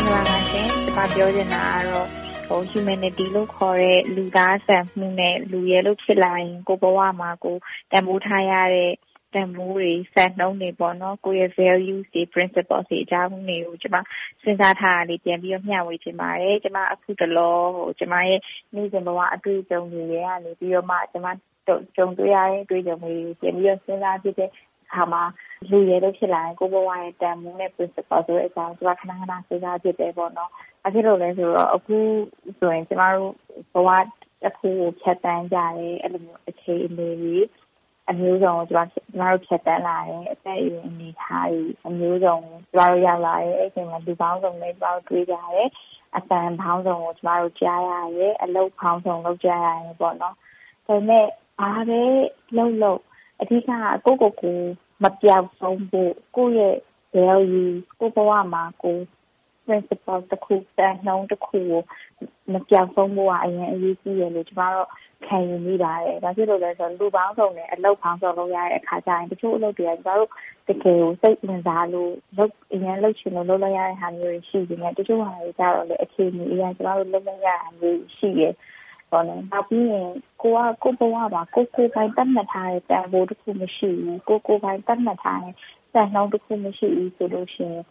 င်္ဂလာပါရှင်။ကျမပြောချင်တာကတော့ Humanity လို့ခေါ်တဲ့လူသားဆန်မှုနဲ့လူရယ်လို့ဖြစ်လာရင်ကိုယ့်ဘဝမှာတန်ဖိုးထားရတဲ့တန်ဖိုးတွေ၊စံနှုန်းတွေ၊ကိုယ့်ရဲ့ Values တွေ၊ Principles တွေအကြောင်းတွေကိုကျမစဉ်းစားထားတာလေးပြန်ပြီးတော့မျှဝေချင်ပါတယ်။ကျမအခုတလောကျမရဲ့နေ့စဉ်ဘဝအတွေ့အကြုံတွေထဲကနေပြီးတော့မှကျမကြုံတွေ့ရတဲ့အတွေ့အကြုံတွေကိုပြန်ပြီးတော့စဉ်းစားဖြစ်တဲ့ အခါမှာလူရယ်လို့ဖြစ်လာရင်ကိုယ့်ဘဝရဲ့တန်ဖိုးနဲ့ Principle ဆိုတဲ့အကြောင်းကျမခဏခဏစဉ်းစားဖြစ်တယ်။ဘာဖြစ်လို့လဲဆိုတော့အခုဆိုရင်ကျမတို့ဘဝတခုကိုဖြတ်သန်းကြတယ်။အဲဒီလိုအခြေအနေတွေအမျိုးစုံကိုကျမတို့ဖြတ်သန်းလာတယ်။အသက်အရွယ်အနေအထားတွေအမျိုးစုံကိုကျမတို့ရောက်လာတယ်။အဲဒီအချိန်မှာလူပေါင်းစုံနဲ့ကျမတို့တွေ့ကြတယ်။အသံပေါင်းစုံကိုကျမတို့ကြားရတယ်။အလုပ်ပေါင်းစုံလုပ်ကြရတယ်။ဒါပေမဲ့ဘာပဲလုပ်လုပ် အဓိကကကိုယ့်ကိုယ်ကိုမပျောက်ဆုံးဖို့ကိုယ့်ရဲ့ Values ကိုယ့်ဘဝမှာ Principle တခု၊စံနှုန်းတခုကိုမပျောက်ဆုံးဖို့ကအရမ်းအရေးကြီးတယ်လို့ကျမတော့ခံယူမိပါတယ်။ဘာဖြစ်လို့လဲဆိုတော့လူပေါင်းစုံနဲ့အလုပ်ပေါင်းစုံလုပ်ရတဲ့အခါကျရင်တချို့အလုပ်တွေကကျမတို့တကယ်ကိုစိတ်ဝင်စားလို့အရမ်းလုပ်ချင်လို့လုပ်လိုက်ရတဲ့ဟာမျိုးတွေရှိပေမယ့်တချို့ဟာတွေကျတော့လည်းအခြေအနေအရကျမတို့လုပ်လိုက်ရတာမျိုးတွေရှိတယ်။ နောက်ပြီးရင်ကိုယ်ကကိုယ့်ဘဝမှာကိုယ်ကိုယ်ပိုင်သတ်မှတ်ထားတဲ့တန်ဖိုးတခုမရှိဘူး။ကိုယ်ကိုယ်ပိုင်သတ်မှတ်ထားတဲ့စံနှုန်းတခုမရှိဘူးဆိုလို့ရှိရင်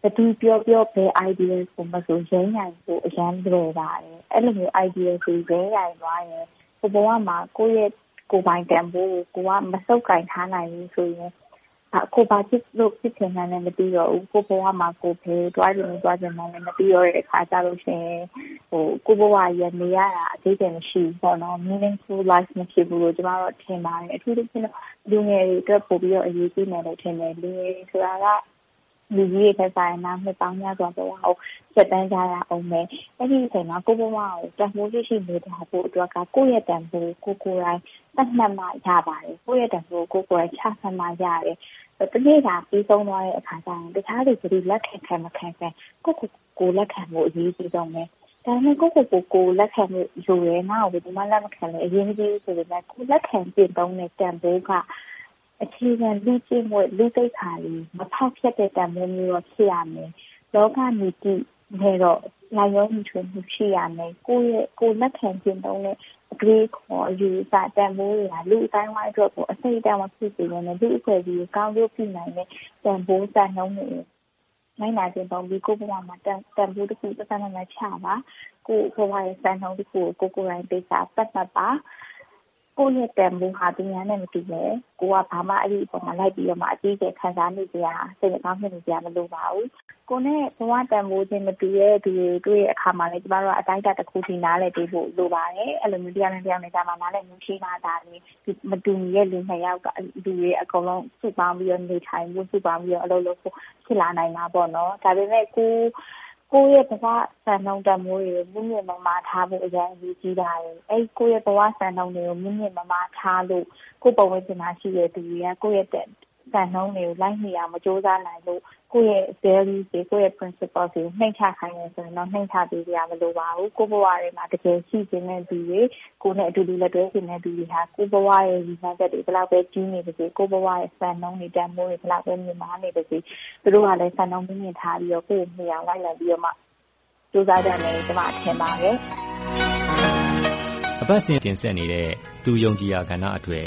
ဘယ်သူပြောပြောဘယ် Ideas ကိုမဆိုယိမ်းယိုင်ဖို့အရမ်းလွယ်ပါတယ်။အဲဒီလိုမျိုး Ideas တွေယိမ်းယိုင်သွားရင်ကိုယ့်ဘဝမှာကိုယ့်ရဲ့ကိုယ်ပိုင်တန်ဖိုးကိုကိုယ်ကမဆုပ်ကိုင်ထားနိုင်ဘူးဆိုရင် ကိုယ်ဘာဖြစ်လို့ဖြစ်ချင်မှန်းလည်းမသိတော့ဘူး။ကိုယ့်ဘဝမှာကိုယ်ဘယ်သွားချင်သွားချင်မှန်းလည်းမသိတော့တဲ့အခါကျလို့ရှိရင်ကိုယ့်ဘဝကြီးကနေရတာအဓိပ္ပါယ်မရှိဘူး။ Meaningful Life မဖြစ်ဘူးလို့ကျမတော့ထင်ပါတယ်။အထူးသဖြင့်လူငယ်တွေအတွက်ပိုပြီးတော့အရေးကြီးမယ်လို့ထင်တယ်။လူငယ်တွေဆိုတာက လူကြီးတွေထက်စာရင်နောင်နှစ်ပေါင်းများစွာဘဝကိုဖြတ်သန်းကြရအုံးမယ်။အဲဒီအချိန်မှာကိုယ့်ဘဝကိုတန်ဖိုးရှိရှိနေထိုင်ဖို့အတွက်ကကိုယ့်ရဲ့တန်ဖိုးကိုကိုယ်ကိုယ်တိုင်သတ်မှတ်မှရပါတယ်။ကိုယ့်ရဲ့တန်ဖိုးကိုကိုယ်ကိုယ်တိုင်ချမှတ်မှရတယ်။တနေ့တာပြီးဆုံးသွားတဲ့အခါကျရင်တခြားလူဘယ်သူလက်ခံခံမခံခံကိုယ့်ကိုယ်ကိုလက်ခံဖို့အရေးကြီးဆုံးပဲ။ဒါပေမဲ့ကိုယ့်ကိုယ်ကိုကိုယ်လက်ခံဖို့လိုတယ်။ငါ့ကိုဘယ်သူမှလက်မခံလည်းအရေးမကြီးဘူးဆိုပေမယ့်ကိုယ်လက်ခံကျင့်သုံးတဲ့တန်ဖိုးက အခြေခံလူ့ကျင့်ဝတ်၊လူ့သိက္ခာတွေမဖောက်ဖျက်တဲ့တန်ဖိုးမျိုးတော့ဖြစ်ရမယ်။လောကနီတိနဲ့တော့လိုက်လျောညီထွေမှုရှိရမယ်။ကိုယ်လက်ခံကျင့်သုံးတဲ့အတွေးအခေါ်အယူအဆတန်ဖိုးတွေဟာလူ့အသိုင်းအဝိုင်းအတွက်ကိုအဆိပ်အတောက်မဖြစ်စေဘဲနဲ့လူ့အဖွဲ့အစည်းကိုကောင်းကျိုးပြုနိုင်တဲ့တန်ဖိုးစံနှုန်းတွေကိုလိုက်နာကျင့်သုံးပြီးကိုယ့်ဘဝမှာတန်ဖိုးတခုသတ်သတ်မှတ်မှတ်ချပါ။ကိုယ့်ဘဝရဲ့စံနှုန်းတခုကိုကိုယ်ကိုယ်တိုင်သေချာသတ်မှတ်ပါ ကိုယ့်ရဲ့တန်ဖိုးဟာသူများနဲ့မတူနဲ့။ကိုယ်ကဘာမှအဲဒီအပေါ်မှာလိုက်ပြီးတော့အကြီးအကျယ်ခံစားနေစရာ၊စိတ်မကောင်းဖြစ်နေစရာမလိုပါဘူး။ကိုယ်နဲ့ဘဝတန်ဖိုးချင်းမတူတဲ့သူတွေကိုတွေ့တဲ့အခါမှာလည်းကျမတို့ကအတိုင်းအတာတခုအထိနားလည်ပေးဖို့လိုပါတယ်။အဲဒီလိုမျိုးတယောက်နဲ့တယောက်ကြားမှာနားလည်မှုရှိမှသာလျှင်မတူညီတဲ့လူနှစ်ယောက်ကလူတွေအကုန်လုံးစုပေါင်းပြီးတော့နေထိုင်ဖို့၊စုပေါင်းပြီးတော့အလုပ်လုပ်ဖို့ဖြစ်လာနိုင်တာပေါ့နော်။ဒါပေမဲ့ကိုယ့် ကိုယ့်ရဲ့ဘဝစံနှုန်းတန်ဖိုးတွေကိုမြင့်မြင့်မားမားထားဖို့အရမ်းအရေးကြီးပါတယ်။အဲဒီကိုယ့်ရဲ့ဘဝစံနှုန်းတွေကိုမြင့်မြင့်မားမားထားလို့ကိုယ့်ပတ်ဝန်းကျင်မှာရှိတဲ့သူတွေကကိုယ့်ရဲ့ စံနှုန်းတွေကိုလိုက်မီအောင်မကြိုးစားနိုင်လို့ကိုယ့်ရဲ့ Values တွေ၊ကိုယ့်ရဲ့ Principles တွေကိုနှိမ့်ချခိုင်းတယ်ဆိုရင်တော့နှိမ့်ချပေးစရာမလိုပါဘူး။ကိုယ့်ဘဝထဲမှာတကယ်ရှိချင်တဲ့သူတွေ၊ကိုယ်နဲ့အတူတူလက်တွဲချင်တဲ့သူတွေဟာကိုယ့်ဘဝရဲ့ရည်မှန်းချက်တွေဘယ်လောက်ပဲကြီးနေပါစေ၊ကိုယ့်ဘဝရဲ့စံနှုန်းတွေ၊တန်ဖိုးတွေဘယ်လောက်ပဲမြင့်မားနေပါစေသူတို့ကလည်းစံနှုန်းမြင့်မြင့်ထားပြီးတော့ကိုယ့်ကိုမီအောင်လိုက်လံပြီးတော့မှကြိုးစားကြမယ်လို့ကျမထင်ပါတယ်။အပတ်စဉ်တင်ဆက်နေတဲ့သူယုံကြည်ရာကဏ္ဍအတွက်